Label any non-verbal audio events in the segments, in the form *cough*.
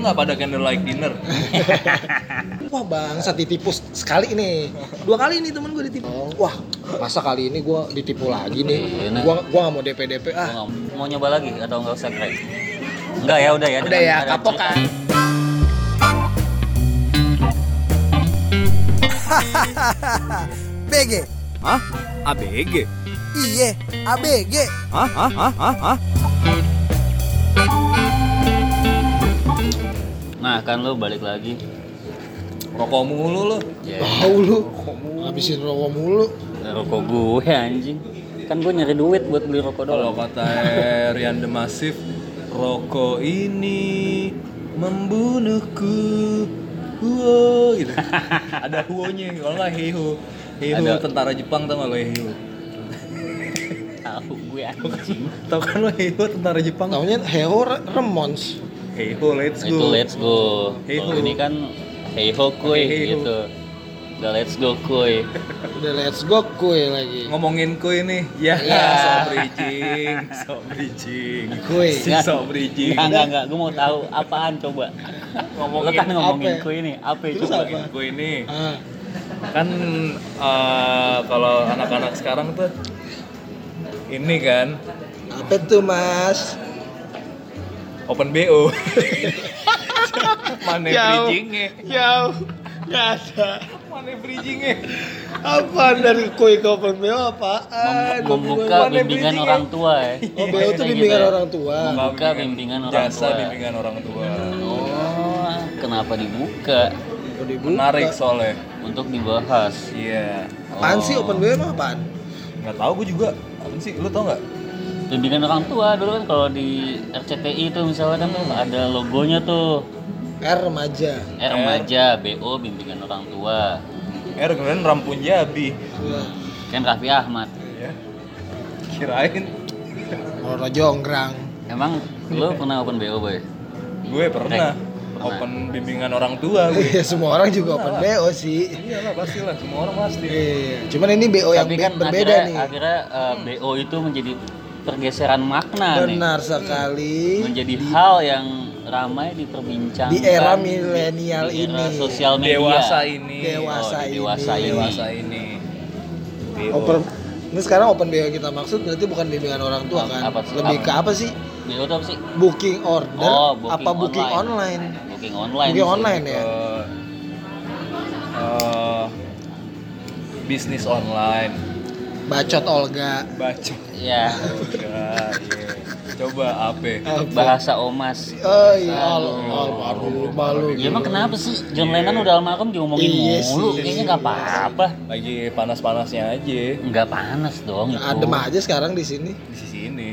Lu nggak pada candlelight dinner? *laughs* Wah bangsa ditipu sekali nih. Dua kali nih temen gue ditipu. Wah masa kali ini gue ditipu lagi nih. Iya, nah. Gua gua gak mau DP DP Gua ah. nggak- mau nyoba lagi atau nggak usah crack? Enggak ya, udah ya. Udah ya kapok kan. *laughs* BG. Hah? ABG? Iye, ABG. Hah? Hah? Hah? Hah? Nah, kan lu balik lagi. Rokok mulu lu. Ya, Tahu lu. Habisin rokok mulu. rokok gue anjing. Kan gue nyari duit buat beli rokok Kalau doang. kata Rian The Massive, rokok ini membunuhku. Huo gitu. *laughs* Ada huonya, kalau nggak heiho. Heiho Ada. tentara Jepang tau nggak lo heiho? Tahu gue *laughs* anjing. Tau kan lo heiho tentara Jepang? Taunya Hero Re- Remons. Heiho, let's go. Itu let's go. Hey ho. ini kan hey ho kuy Hey ho. gitu. Udah let's go kuy. *laughs* Udah let's go kue lagi. Ngomongin kue nih, ya Iya. so bridging, so bridging, Kue. *laughs* si so bridging. Enggak, enggak, enggak. Gue mau tahu apaan coba. Ngomongin Lo kan ngomongin kue ini. Apa Terus coba? apa? Kue ini, Ah, kan eh, kalau anak-anak sekarang tuh ini kan apa tuh mas? Open bo *laughs* mana bridgingnya Jauh. Gak ada. mana bridgingnya Apaan dari kue ke open BO apaan? Mem- membuka bimbingan orang tua ya. Oh BO tuh bimbingan orang tua. Membuka bimbingan orang jasa tua. bimbingan orang tua Oh, kenapa dibuka? Dibuka. menarik soalnya Untuk dibahas. iya Apaan sih Oh. open BO emang apaan? nggak tahu gue juga apa sih lu tau nggak Bimbingan orang tua dulu kan kalau di RCTI itu misalnya kan tuh ada logonya tuh R remaja. R remaja, BO bimbingan orang tua. er kemudian rampun jabi Iya. Kan Raffi Ahmad. ya kirain Roro Jonggrang. Emang lu pernah open BO boy? gue pernah Pernah. open bimbingan orang tua gue Iya semua orang juga open BO sih. iyalah pasti lah semua orang pasti Iya. Cuman ini BO yang Tapi be- kan berbeda akhirnya, nih. akhirnya uh, BO itu menjadi pergeseran makna nih. Benar sekali. Menjadi hal yang ramai diperbincangkan Di era milenial di era ini. sosial media. dewasa ini Dewasa Oh, di ini. dewasa ini. dewasa ini BO. Open ini sekarang open BO yang kita maksud berarti bukan bimbingan orang tua kan? Apa? Lebih Apa? ke apa sih? BO itu apa sih? Booking order Oh, booking apa booking online? Booking online. Booking sih. online ya. Eh, eh, bisnis online Bacot Olga. baca Ya, iya. coba apa bahasa omas. Oh iya, almarhum malu. Ya emang kenapa sih John Lennon udah almarhum diomongin Iya mulu? sih. Kayaknya nggak apa-apa. lagi panas-panasnya aja Nggak panas dong itu. Adem aja sekarang di sini. di sisi ini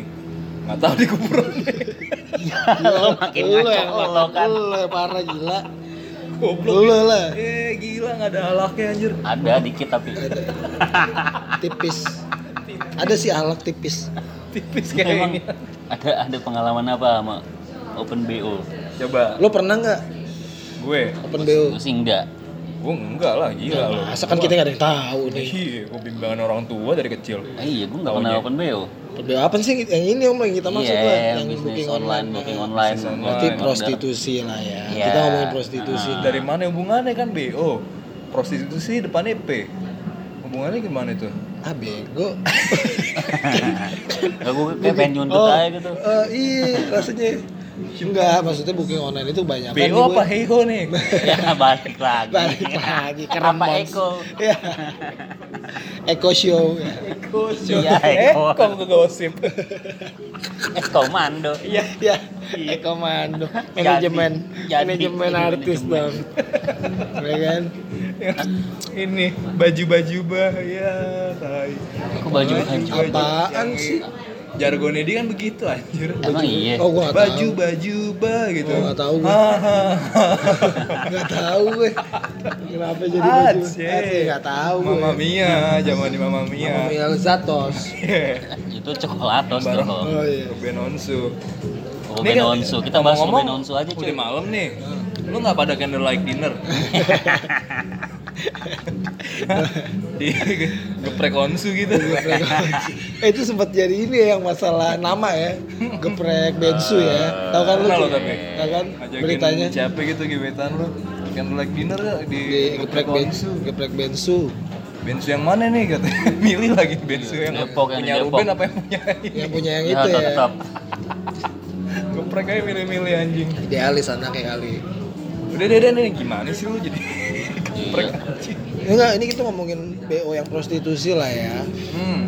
nggak tahu di kuburan *laughs* Lo makin ngaco lo kan. Yang parah gila. Goblok Lu lah. eh gila nggak ada alaknya anjir Ada dikit tapi. Ada. Tipis. Ada sih alak tipis. tipis Emang kayaknya ada ada pengalaman apa sama Open BO? coba Lu pernah nggak gue open BO? Gue sih enggak. Gue enggak lah gila lo Masa kan kita nggak ada yang tahu nih. iya gue bimbingan orang tua dari kecil Eh, iya, gue Taunya. pernah Open BO. Open BO apa sih yang ini om yang kita maksud Iya, lah? yang bisnis online, booking online. Online. Berarti Order. prostitusi lah ya. Iya. Kita ngomongin prostitusi. Ah. dari mana hubungannya kan BO prostitusi depannya P hubungannya gimana itu Ah bego. *laughs* Gak gue kayak pengen nyundut Oh, aja gitu. eh, iya rasanya. Enggak, maksudnya booking online itu banyak kan BO apa Heiho nih *laughs* ya balik lagi. Balik lagi *laughs* ke Apa. Eko? Iya. Eko Show. Iya, eh Eko. kok ke gosip *laughs* Eko Mando. Iya, iya. Eko Mando. Manajemen. Manajemen artis dong. Ya kan? ini baju-baju bah ya tai Kok baju baju? Apaan sih? Jargonnya dia kan begitu anjir Emang iya. Oh, gua nggak baju tahu. baju bah gitu Oh, nggak tahu gue. Enggak *laughs* tahu gue. Kenapa jadi baju? Asli enggak tahu gue. Mama Mia zaman di Mama Mia Mama Mia Zatos. *laughs* Itu coklatos dong. Oh iya. Ruben Onsu Ruben Ini kan- Onsu. Kita bahas ngomong-ngomong, Ruben Onsu aja cuy. Udah malam nih. Lu nggak pada candlelight dinner? *laughs* di geprek onsu gitu. Eh itu sempat jadi ini ya yang masalah nama ya. Geprek bensu ya. Tahu kan lu? tuh? tapi Tahu kan ngajakin beritanya? siapa gitu gebetan lu? Kan like dinner ya di, di geprek bensu. Geprek bensu. Bensu yang mana nih katanya? *laughs* Milih lagi bensu yang Depok, yang di punya Depok. Ruben apa yang punya yang punya yang Ya, itu ya. tetap. geprek aja milih-milih anjing. Idealis anaknya kali. Udah deh deh nih gimana sih lu jadi geprek Iya. anjing enggak ini kita ngomongin BO yang prostitusi lah ya hmm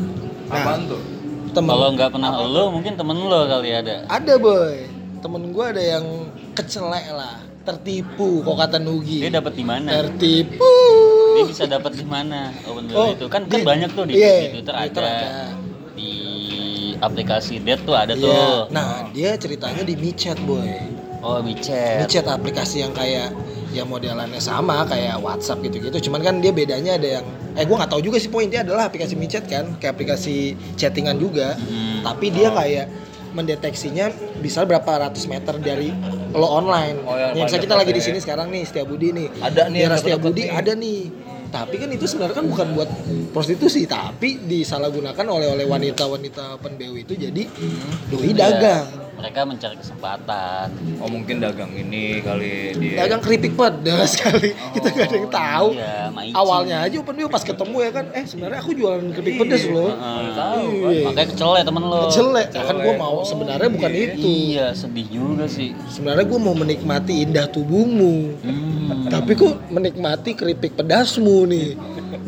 Nah. apaan tuh temen Kalau nggak pernah lo, mungkin temen lo kali ada. ada boy temen gue ada yang kecelek lah tertipu kok kata Nugi Dia dapat di mana? tertipu Dia bisa dapat di mana? BO Oh, itu kan kan di- banyak tuh di, iya, di Twitter di Twitter ada. ada. Di aplikasi Date tuh ada Iya. tuh. nah dia ceritanya di micet boy Oh, WeChat. micet aplikasi yang kayak ya modelannya sama kayak WhatsApp gitu-gitu cuman kan dia bedanya ada yang eh gue nggak tahu juga sih poinnya adalah aplikasi micet kan kayak aplikasi chattingan juga Hmm. tapi dia kayak mendeteksinya bisa berapa ratus meter dari lo online. Oh, yang ya, paling kita lagi di sini ya. sekarang nih Setia Budi nih. Ada nih Daerah Setia Budi nih. ada nih. Tapi kan itu sebenarnya kan bukan buat prostitusi, tapi disalahgunakan oleh oleh wanita-wanita open BO itu jadi doi Iya. dagang. Mereka mencari kesempatan. oh mungkin dagang ini kali dia Dagang keripik pedas *laughs* kali. kita nggak ada yang tahu. Iya, Maici. Awalnya aja open BO pas ketemu ya kan, eh sebenarnya aku jualan keripik pedas loh. Heeh. tahu Iya. Makanya kecelek temen lo. Jelek, kan gue mau sebenarnya bukan itu. Iya, sedih juga sih. Sebenarnya gue mau menikmati indah tubuhmu. Hmm. Tapi kok menikmati keripik pedasmu nih?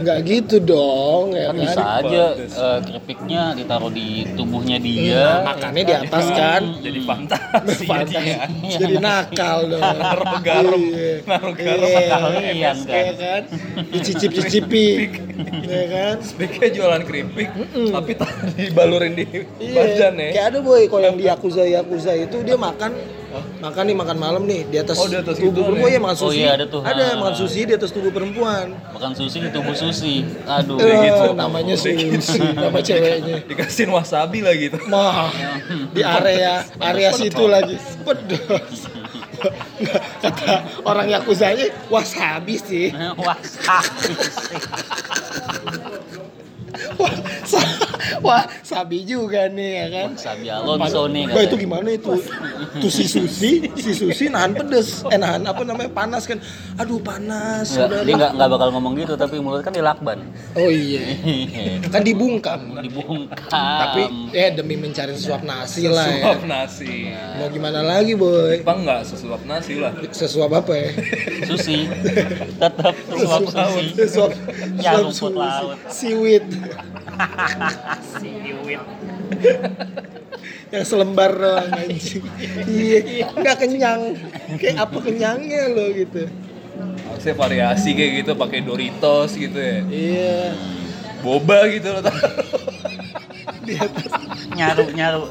Nggak gitu dong, ya kan kan? bisa aja eh, keripiknya ditaruh di tubuhnya dia. Nah, makannya di atas kan? Jadi fantasi *laughs* Fantasi. jadinya. Jadi nakal dong. Naruh *laughs* garam, naruh garam Iya. Kan. Ya kan? Dicicip-cicipi. ya kan? Speknya jualan keripik, tapi tak dibalurin di Iya. badan ya. Kayak ada boy kalau yang di Yakuza Yakuza itu dia makan makan nih makan malam nih di atas, Oh, di atas tubuh perempuan ya? ya makan Oh, sushi. iya, ada tuh. Ada Ah. makan sushi di atas tubuh perempuan. Makan sushi di tubuh sushi. Aduh. Eh, gitu. namanya sushi, nama *laughs* ceweknya. Dikasihin wasabi lagi gitu. Mah, di area area situ lagi pedas. *laughs* Kata orang Yakuzanya wasabi sih. *laughs* Sih. Wah, *laughs* sa- wah, sabi juga nih ya kan. Sabi Alonso nih Bah, itu gimana itu? Tuh si Susi, si Susi nahan pedes. Eh nahan apa namanya? Panas kan. Aduh, panas. Nggak, Udah dia lah. nggak nggak bakal ngomong gitu tapi mulut kan dilakban. Oh iya. *laughs* Kan dibungkam. Dibungkam. Tapi ya demi mencari sesuap nasi lah ya. Sesuap nasi. Mau gimana lagi, boy? Apa enggak sesuap nasi lah. Sesuap apa ya? *laughs* sushi tetap. Sesuap, Ya, sesuap sushi. laut. Siwit. Siwit. *laughs* yang selembar doang anjing. iya, nggak kenyang. Kayak apa kenyangnya lo gitu. Harusnya variasi kayak gitu pakai Doritos gitu ya. Iya. Boba gitu loh. *laughs* Di atas Nyaru nyaru.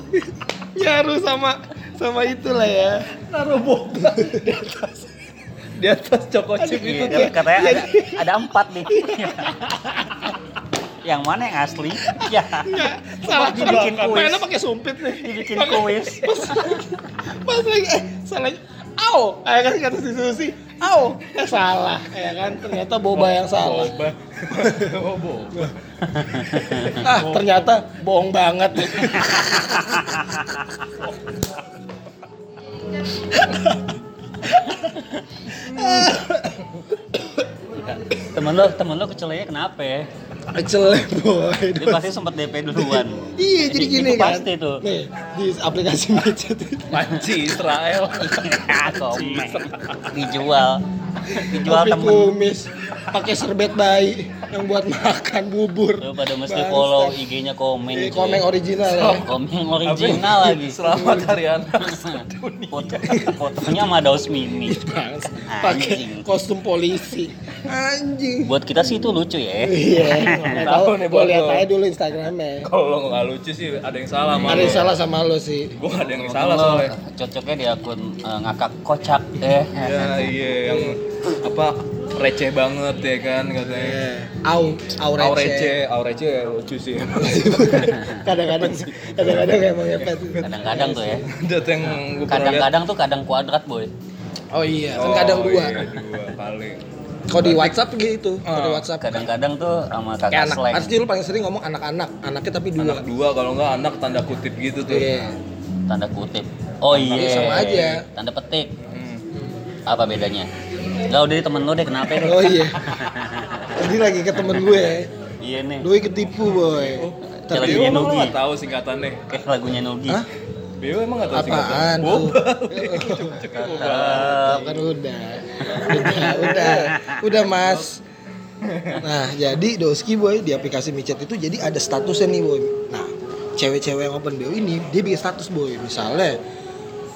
nyaru sama sama itulah ya. Naruh boba di atas. Di atas choco chip itu Iya, tuh. katanya ada, ada empat nih. *laughs* yang mana yang asli? *laughs* Ya. Salah dibikin tebakan. kuis. Mainnya pakai sumpit nih. Dibikin kuis. *laughs* Pas lagi eh salah. Au, kayak kan kata si Susi. Au, eh salah. Ya kan ternyata boba yang salah. Boba. *laughs* Oh, boba. Ah, ternyata bohong banget. Temen lo, temen lo kecelanya kenapa ya? Celek boy. Dia pasti sempat DP duluan. Iya jadi gini kan. pasti tuh. Nih di aplikasi micet itu. Panci Israel. Komen. Dijual. Dijual Kopi temen. kumis pakai serbet bayi yang buat makan bubur. Lo pada mesti Bangsa. follow IG-nya komen. Iya, cuy. komeng original ya. Komeng original lagi. Selamat hari anak. *laughs* Foto, fotonya sama Daus Mini. Bangsa. Anjing. Pakai kostum polisi. Anjing. Buat kita sih itu lucu ya. Iya, Tahu nih, buat lihat aja dulu Instagramnya. Kalau nggak lucu sih ada yang salah sama Ada yang salah sama lo sih. Gue ada yang salah lo soalnya. Cocoknya di akun eh, ngakak kocak eh. Ya iya yang apa receh banget ya kan katanya. Au, au Au receh. receh, au receh ya lucu sih. *laughs* Kadang-kadang sih, kadang-kadang emang hebat. Kadang-kadang tuh ya. Ada tuh lihat. Kadang-kadang tuh kadang kuadrat boy. Oh iya, kan Oh, kadang dua. Iya, dua kali. Kalau di WhatsApp gitu, kalau di Ah, WhatsApp. Kadang-kadang tuh sama Kayak kakak anak, slang. pasti lu paling sering ngomong anak-anak, anaknya tapi dua. anak dua kalau nggak anak tanda kutip gitu tuh Iya. Tanda kutip. Oh iya. Iya, sama aja. Tanda petik. Hmm. Apa bedanya? Enggak udah temen lu deh kenapa deh? Oh iya. Tadi lagi ke temen gue, Iya nih. doi ketipu boy. Kayak Tapi lagunya emang lo Nugi. nggak tahu singkatannya Kayak lagunya Nugi. Hah? Beo emang nggak tahu apaan singkatannya tuh? Ceknya boba. Tetap. kan udah. Udah, udah. Udah, Mas. Nah, jadi Doski boy di aplikasi micet itu jadi ada statusnya nih boy. Nah, cewek-cewek yang open BO ini dia bikin status boy. Misalnya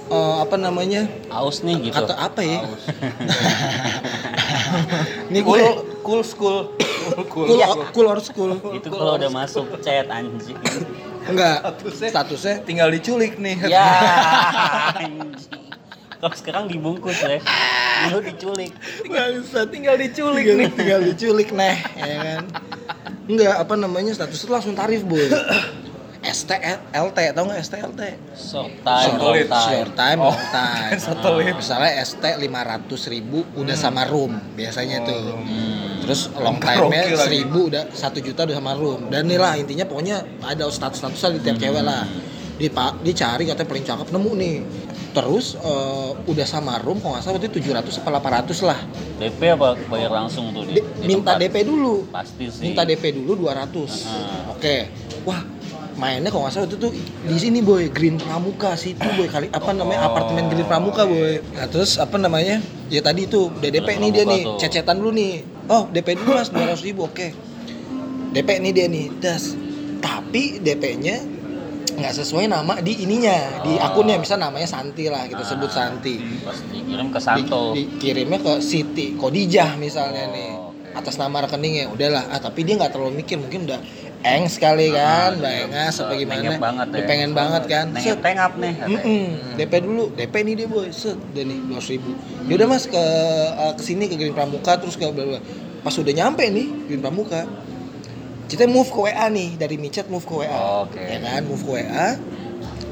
eh, apa namanya? Aus nih gitu. Kata apa ya? *laughs* Ini cool cool school cool cool cool, cool or school. Itu kalau udah masuk chat anjing. Enggak. Statusnya- Statusnya tinggal diculik nih ya. anjing. Kalau sekarang dibungkus ya. Dulu diculik. Bangsat. tinggal diculik tinggal, nih tinggal diculik neh ya kan enggak apa namanya status itu langsung tarif boy *laughs* ST LT tau nggak ST LT Short time, time. short time Oh, time *laughs* satelit. misalnya ST 500 ribu udah sama room biasanya tuh Hmm. terus long time nya. 1000 udah 1 juta udah sama room dan nih lah intinya pokoknya ada status-statusnya di tiap cewek lah dia, pa- dia cari katanya paling cakep nemu nih terus eh, udah sama room kalau nggak salah itu 700 apa 800 lah DP apa bayar langsung tuh di, Di- di minta tempat? DP dulu Pasti sih. minta DP dulu 200 Heeh. oke wah mainnya kalau nggak salah itu di sini boy Green Pramuka situ boy kali apa namanya apartemen Green Pramuka boy. Nah terus apa namanya ya tadi itu udah DP Green nih dia nih tuh. cecetan dulu nih. Oh DP dulu mas 200 ribu oke. DP nih dia nih das. Tapi DP-nya nggak sesuai nama di ininya di Oh. akunnya. Misal namanya Santi lah kita sebut Ah. Santi Pas dikirim ke di, Santo. dikirimnya ke Siti Kodijah misalnya Oh, nih atas nama rekeningnya. Udahlah. Ah tapi dia nggak terlalu mikir mungkin udah eng sekali kan Ah, baengas apa Nengep gimana? Banget dia ya. pengen banget kan? Set. tengap nih. Mm-mm. DP dulu DP nih dia boy. Set udah nih dua ribu. Yaudah mas ke uh, ke sini ke Green Pramuka terus ke bla bla pas udah nyampe nih Green Pramuka kita move ke WA nih dari micet move ke WA Oke. ya kan move ke WA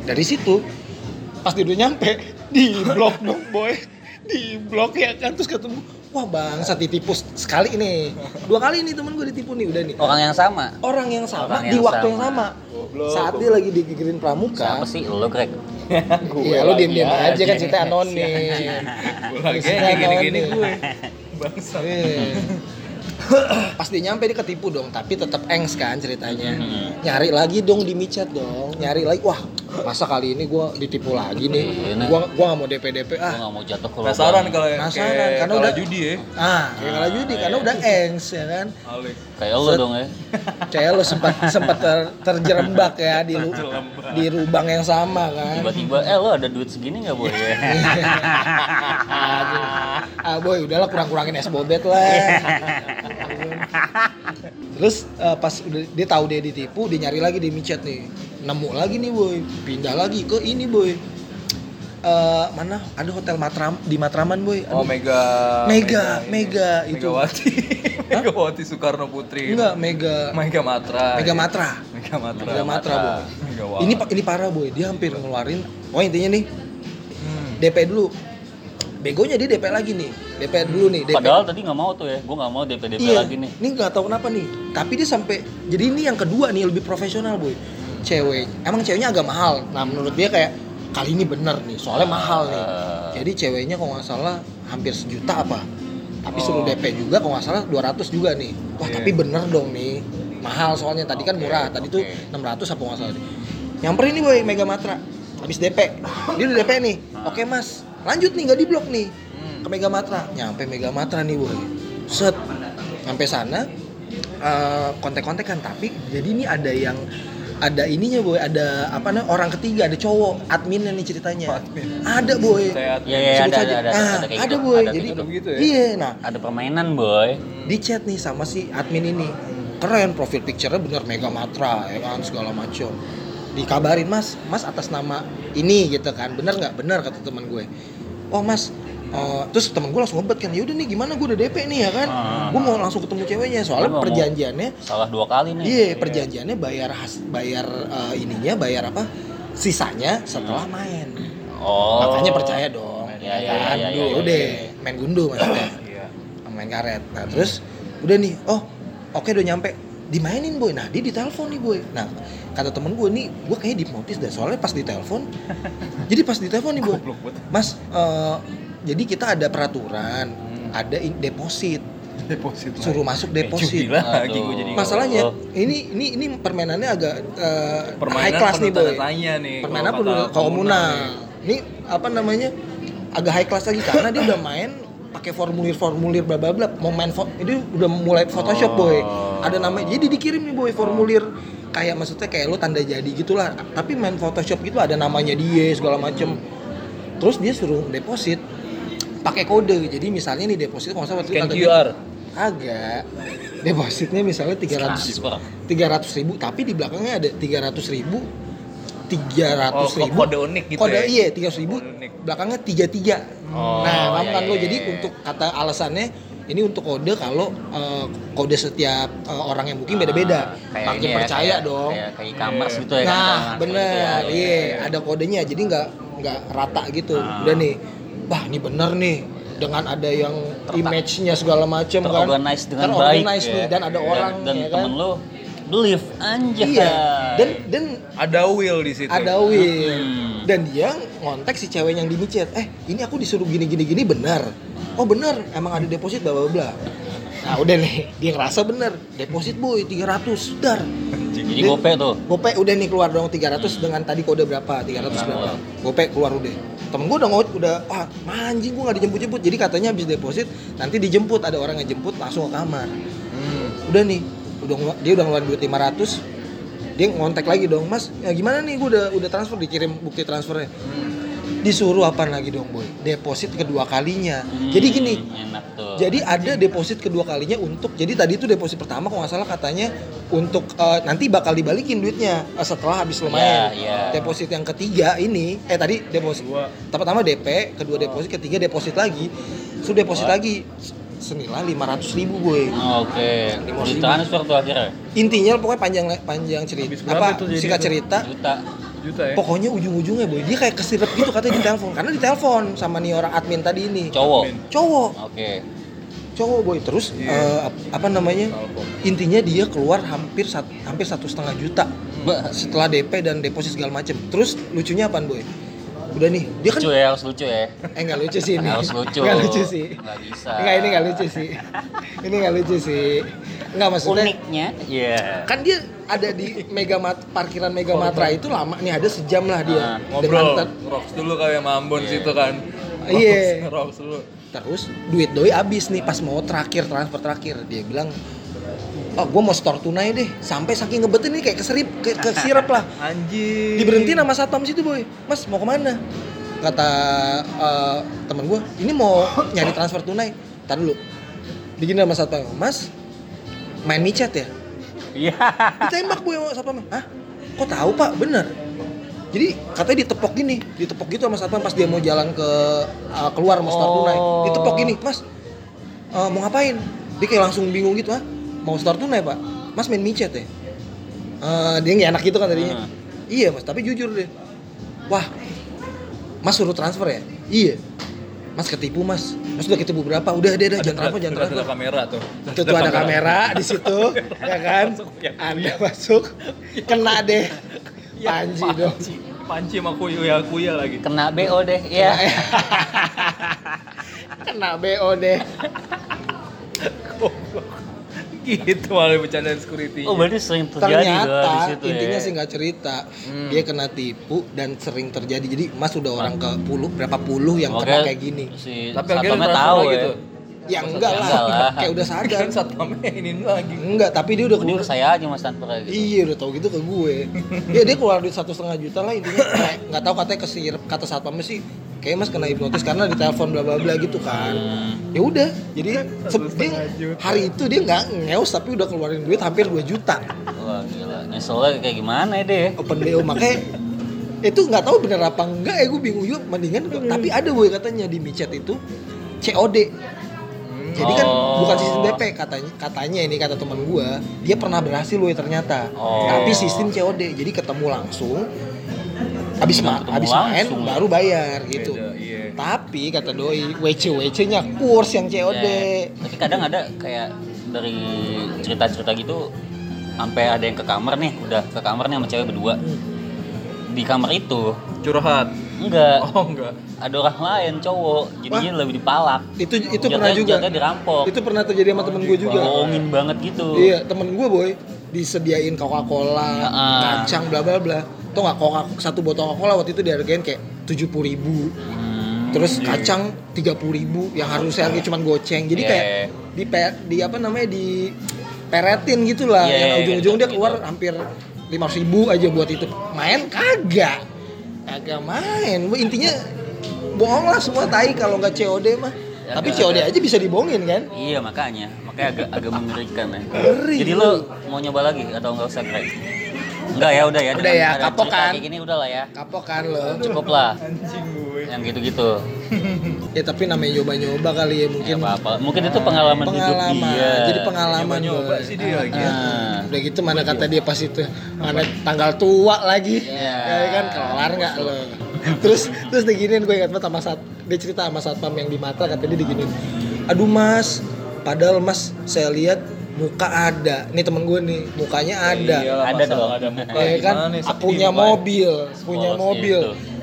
dari situ pas dia udah nyampe di blok dong boy. Di blok ya kan terus ketemu wah bangsa ditipu sekali nih. Dua kali nih temen gue ditipu nih udah nih. Orang yang sama. orang yang sama Orang di yang waktu sama. yang sama. Goblok, saat dia lagi di Green Pramuka. Siapa sih? Lo Greg? *laughs* Iya, lu diem-diem aja kan cerita anonim. gue lagi. Gini-gini anonim. gue bangsa Iya. *clears throat* Pas dia nyampe dia ketipu dong, tapi tetap engs kan ceritanya. Hmm. Nyari lagi dong di micet dong, nyari lagi. Wah, masa kali ini gua ditipu lagi nih. Iya. Gua gua gak mau DP DP Gue ah. gak mau jatuh ke penasaran kalau Penasaran, kayak karena kalah udah- judi ya Ah, kayak kalah judi karena udah engs ya kan. Kayak lo dong ya. Kayak lu sempat *laughs* sempat ter- terjerembak ya di di lubang yang sama kan. Tiba-tiba, eh lo ada duit segini gak boleh ya? *laughs* Aduh. ah boy udahlah kurang-kurangin es bobet lah *laughs* terus eh, pas udah dia tahu dia ditipu dia nyari lagi di micet nih. Nemu lagi nih boy. Pindah lagi ke ini boy. Eh, mana? Ada hotel Matram di Matraman boy. Oh Aduh, mega. Mega, ini. Mega, itu. Megawati. *laughs* Megawati Soekarno Putri. Enggak Mega. Mega Matra. Mega Matra. Mega Matra. Mega Matra boy. Megawati. ini ini parah boy. Dia hampir ngeluarin. Oh intinya nih Hmm. DP dulu begonya dia DP lagi nih DP dulu nih DP Padahal tadi gak mau tuh ya, gue gak mau DP-DP iya, lagi nih. Ini nggak tahu kenapa nih. Tapi dia sampai jadi ini yang kedua nih lebih profesional boy. Cewek, emang ceweknya agak mahal. Nah menurut dia kayak kali ini bener nih, soalnya mahal nih. Ah. Jadi ceweknya kalau nggak salah hampir sejuta apa. Tapi Oh. suruh DP juga kalau nggak salah 200 juga nih. Wah Iya. tapi bener dong nih. Mahal soalnya tadi kan murah. Tadi tuh oke. 600 apa nggak salah. Nyamperin nih boy Mega Matra. Habis DP. Dia udah DP nih. Ah. Oke mas, lanjut nih nggak di blok nih. Hmm. ke Mega Matra. Nyampe Mega Matra nih boy set. Nyampe sana eh, kontek-kontekan. Tapi jadi ini ada yang ada ininya boy ada apa namanya orang ketiga ada cowok. Adminnya nih ceritanya. Admin. ada boy Iya, iya, Sebut ada, ada, ada, Ah, ada, kayak ada, gitu. boy Ada jadi gitu. Ya? iya nah. Ada permainan boy. di chat nih sama si admin ini. Keren profil picture-nya bener Mega Matra ya kan segala macam dikabarin mas mas atas nama ini gitu kan bener nggak bener kata teman gue oh mas eh, terus temen gue langsung ngebet kan yaudah nih gimana gue udah DP nih ya kan Ah. gue mau langsung ketemu ceweknya soalnya perjanjiannya Salah dua kali nih. iya perjanjiannya bayar has, bayar eh, ininya bayar apa sisanya setelah main Oh. makanya percaya dong Iya, iya, kan? iya, iya, iya, udah iya. main gundu maksudnya Iya. main karet nah terus udah nih oh oke udah nyampe dimainin boy. Nah dia ditelepon nih boy. Nah kata temen gue nih gue kayaknya dihipnotis dah soalnya pas ditelepon *laughs* jadi pas ditelepon nih boy mas eh, jadi kita ada peraturan ada in- deposit. Deposit suruh masuk Eh, deposit judi lagi gue jadi masalahnya Oh. ini ini ini permainannya agak eh, permainan high class nih boy. tanya nih permainan kata komunal nih. ini apa namanya? Agak high class lagi karena dia udah main pakai formulir-formulir bla bla bla mau main fo- ini udah mulai Photoshop boy. Oh. Ada namanya jadi dikirim nih boy formulir kayak maksudnya kayak lo tanda jadi gitulah tapi main Photoshop gitu ada namanya dia segala macem terus dia suruh deposit pakai kode jadi misalnya nih deposit kalau waktu itu QR Agak. Depositnya misalnya 300 Transfer. 300 ribu, tapi di belakangnya ada 300 ribu, 300 Oh, ribu. kode unik gitu Kode ya? iya 300 ribu, Kode unik. belakangnya 33. Oh, nah, paham iya, kan lo? iya, Jadi iya. untuk kata alasannya ini untuk kode kalau eh, kode setiap eh, orang yang booking beda-beda. Kayak Makin ya, percaya kayak- dong. Kayak kayak e-commerce gitu ya. kan, Nah, bener, gitu ya. iya, ada kodenya, jadi nggak nggak rata gitu. Ah. Udah nih, wah ini bener nih dengan ada yang image-nya segala macem kan, Terorganize dengan baik Terorganize ya. nih, dan ada orang dan ya kan, temen lu believe anjay. iya, dan dan ada will di situ ada Will, Hmm. dan dia ngontek si cewek yang di micet, eh ini aku disuruh gini gini gini benar, oh benar, emang ada deposit bla bla bla. Nah udah nih, dia ngerasa bener, deposit boy 300, dar. Jadi Dia- gope tuh. Gope udah nih keluar dong 300 dengan tadi kode berapa? 300 berapa? Gope keluar udah. Temen gue udah ngot udah ah anjing gue gak dijemput-jemput. Jadi katanya habis deposit nanti dijemput ada orang yang jemput langsung ke kamar. Hmm. Udah nih, udah dia udah ngeluarin duit 500. Dia ngontek lagi dong, "Mas, ya gimana nih gue udah udah transfer dikirim bukti transfernya." Disuruh apa lagi dong, Boy? Deposit kedua kalinya. Jadi gini, Hmm, enak tuh. jadi ada deposit kedua kalinya untuk jadi tadi itu deposit pertama kalau nggak salah katanya untuk eh, nanti bakal dibalikin duitnya eh, setelah habis lumayan. Iya, iya. Deposit yang ketiga ini eh tadi deposit pertama DP, kedua deposit, ketiga deposit lagi. Sudah deposit lagi senilai 500 ribu gue. Oke, transfer tuh akhirnya? Intinya pokoknya panjang panjang cerita. Apa singkat cerita? Juta. juta ya? Pokoknya ujung-ujungnya boy dia kayak kesirep gitu katanya di telepon. Karena di telepon sama nih orang admin tadi ini. Cowok. Admin. cowok. Oke. cowok boy. Terus Iya. eh, ap- apa namanya? Telepon. intinya dia keluar hampir sat- hampir satu setengah juta setelah DP dan deposit segala macem. Terus lucunya apaan boy udah nih. Dia kan Lucu ya, harus lucu ya. *laughs* eh nggak lucu sih ini. Harus lucu. nggak lucu sih. Nggak bisa. nggak ini nggak lucu sih. Ini nggak lucu sih. Nggak maksudnya Uniknya, iya. kan dia ada di Mega Mat- parkiran Mega Matra itu lama nih ada sejam lah dia. Ah, ngobrol. ter- rocks dulu kali sama Ambon situ kan. Iya. Rocks- rocks dulu. Terus duit doi habis nih pas mau terakhir transfer terakhir. Dia bilang oh gue mau store tunai deh. Sampai saking ngebetin nih kayak keserip ke, kesirap lah. *laughs* Anjing. Diberhentiin sama satpam situ boy. Mas mau ke mana? Kata eh, temen gue ini mau nyari transfer tunai. Tar dulu. Digini sama satpam. Mas main micet ya? Iya. ditembak boy sama satpam. Hah? Kok tahu pak? Bener. Jadi katanya ditepok gini. Ditepok gitu sama satpam pas dia mau jalan ke uh, keluar store Oh. tunai. Ditepok gini mas uh, mau ngapain? Dia kayak langsung bingung gitu ah mau store tunai pak? Mas main micet ya? Eh, dia nggak enak gitu kan tadinya. Hmm. iya mas tapi jujur deh. Wah mas suruh transfer ya? Iya. Mas ketipu mas. Mas udah ketipu berapa? Udah deh ada jangan transfer jangan ada transfer. kamera tuh. Itu tuh ada kamera. di situ *laughs* ya kan? Ya. anda masuk. Kena deh. Iya, panji dong. Panci sama kuya kuya lagi. Kena BO deh, ya. kena *laughs* bo deh *laughs* gitu malah bercandaan security Oh, berarti sering terjadi tuh di ternyata situ intinya ya. sih nggak cerita Hmm. dia kena tipu dan sering terjadi jadi mas udah orang ke puluh berapa puluh yang Oke, kena kayak gini Si tapi akhirnya tahu ya. tuh ya enggak lah, Enggak lah. *laughs* kayak udah sadar kan satpamnya ini lagi enggak tapi dia udah keluar saya aja mas kayak gitu. Iya udah tau gitu ke gue. *laughs* ya dia keluar duit satu setengah juta lah intinya kayak nggak tahu katanya kesir kata satpamnya sih kayak mas kena hipnotis karena ditelepon bla bla bla gitu kan. Ya udah jadi dia, hari itu dia nggak ngeus tapi udah keluarin duit hampir 2 juta Wah gila, nyeselnya kayak gimana ya deh? open BO makanya itu nggak tahu bener apa enggak ya gue bingung juga mendingan tapi ada gue katanya di micet itu COD jadi kan Oh. bukan sistem DP katanya katanya ini kata teman gue dia pernah berhasil loh ternyata Oh. tapi sistem COD jadi ketemu langsung habis ma habis main langsung. baru bayar gitu Beda, iya Tapi kata doi, WC WC-nya kurs yang COD. Ya, tapi kadang ada kayak dari cerita-cerita gitu sampai ada yang ke kamar nih udah ke kamar nih sama cewek berdua di kamar itu Curhat. enggak Oh enggak. ada orang lain cowok jadinya lebih dipalak Itu itu Jatuhnya- pernah juga. jatuhnya dirampok Itu pernah terjadi sama temen gue juga. bohongin banget gitu Iya, temen gue boy disediain Coca-Cola, kacang, bla bla bla. Tuh nggak Coca satu botol Coca-Cola waktu itu dihargain kayak tujuh puluh ribu. Hmm, Terus kacang tiga puluh ribu, yang harusnya harganya cuma goceng. Jadi Iya, kayak iya. di pe- di apa namanya di peretin gitu lah. Iya, yang iya, ujung-ujung dia gitu. keluar hampir lima ribu aja buat itu. Main kagak, kagak main. Intinya bohong lah semua tai kalau nggak COD mah. Ya, Tapi COD aja bisa dibohongin kan? iya makanya makanya agak agak mengerikan ya Ngeri. jadi lo mau nyoba lagi atau nggak usah Greg enggak ya udah ya Udah ya, kapok kan? kayak gini udah lah ya Kapok kan lo. cukup lah Anjing gue. yang gitu-gitu *laughs* Ya tapi namanya nyoba-nyoba kali ya ya mungkin. apa-apa mungkin itu pengalaman, hidup pengalaman. dia Jadi pengalaman Nyoba sih dia lagi. Ah. Udah gitu mana kata dia pas itu mana tanggal tua lagi. Iya. Ya kan kelar nggak lo. terus terus diginin gue ingat banget sama saat dia cerita sama satpam yang di mata kata dia diginin. Aduh mas, padahal mas saya lihat muka ada. Nih temen gue nih, mukanya ada. Iyalah, Ada dong. Ada muka Ya kan, nih, sepi punya mukanya. mobil, punya Polos mobil. gitu.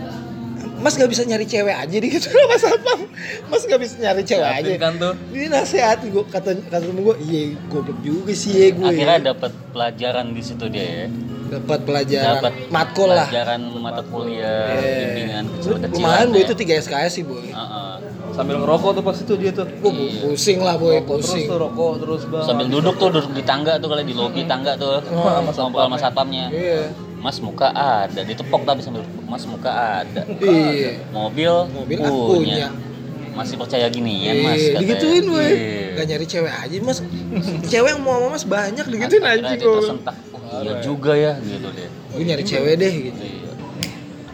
Mas gak bisa nyari cewek aja di gitu sama *laughs* satpam. Mas gak bisa nyari cewek aja. Yakin kan tuh? Ini nasihat gue kata kata temen gue, iya goblok juga sih ya gue. akhirnya dapat pelajaran di situ dia ya dapat pelajaran dapat matkul lah. pelajaran mata kuliah Iya. bimbingan kecil-kecilan Lumayan gue ya. itu 3 SKS sih boy. Heeh. Sambil ngerokok tuh pas itu dia tuh. Gue pusing lah boy, Rokok terus pusing. tuh rokok terus bang. sambil duduk tuh duduk di tangga tuh kali di lobi tangga tuh Oh, ngobrol sama satpamnya Iya. mas muka ada ditepok tapi sambil mas muka ada Iya. mobil, Mobil punya. masih percaya ginian mas Iya, katanya. digituin boy. Iya. Gak nyari cewek aja mas. cewek yang mau sama mas banyak digituin dia gue. tersentak oh, iya juga ya gitu deh Gue nyari cewek deh gitu.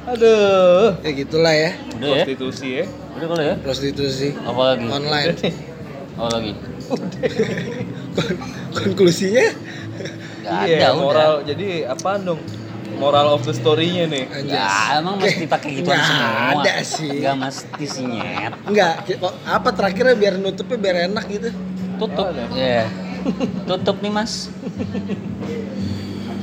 Aduh. Ya gitulah ya. udah ya Prostitusi ya. Udah kali ya Prostitusi apa lagi online. *laughs* apa lagi Kon- *laughs* Konklusinya Gak Iya, ada moral. udah Jadi apaan dong? Moral of the story-nya nih. Ya, emang mesti pakai gitu semua. ada sih. Gak mesti sih nyet. Enggak, kok apa terakhirnya biar nutupnya biar enak gitu. Tutup. Ada. Ya. Tutup nih mas. *laughs*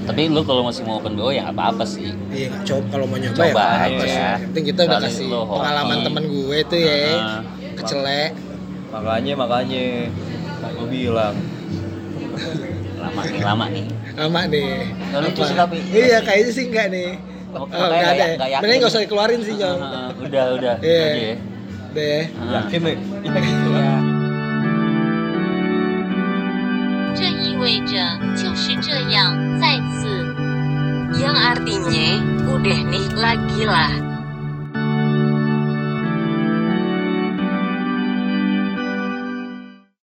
Tapi lu kalau masih mau open BO ya nggak apa-apa sih. Iya, coba kalau mau nyoba Coba ya. aja. Yang penting kita udah Kali kasih lo hoki. pengalaman temen gue tuh ya. Nah. Kecelek. Makanya makanya gue bilang Lama nih, lama nih. Lama nih. Nggak lucu sih tapi. Iya, kayaknya sih enggak nih. Oh, Oh, enggak ada. nggak- nggak yakin. Mending enggak usah dikeluarin sih, Jong. Udah, udah. Iya. Ya. Deh. Heeh. yakin nih. 意味着就是这样，再次。Yang artinya udah nih lagi lah.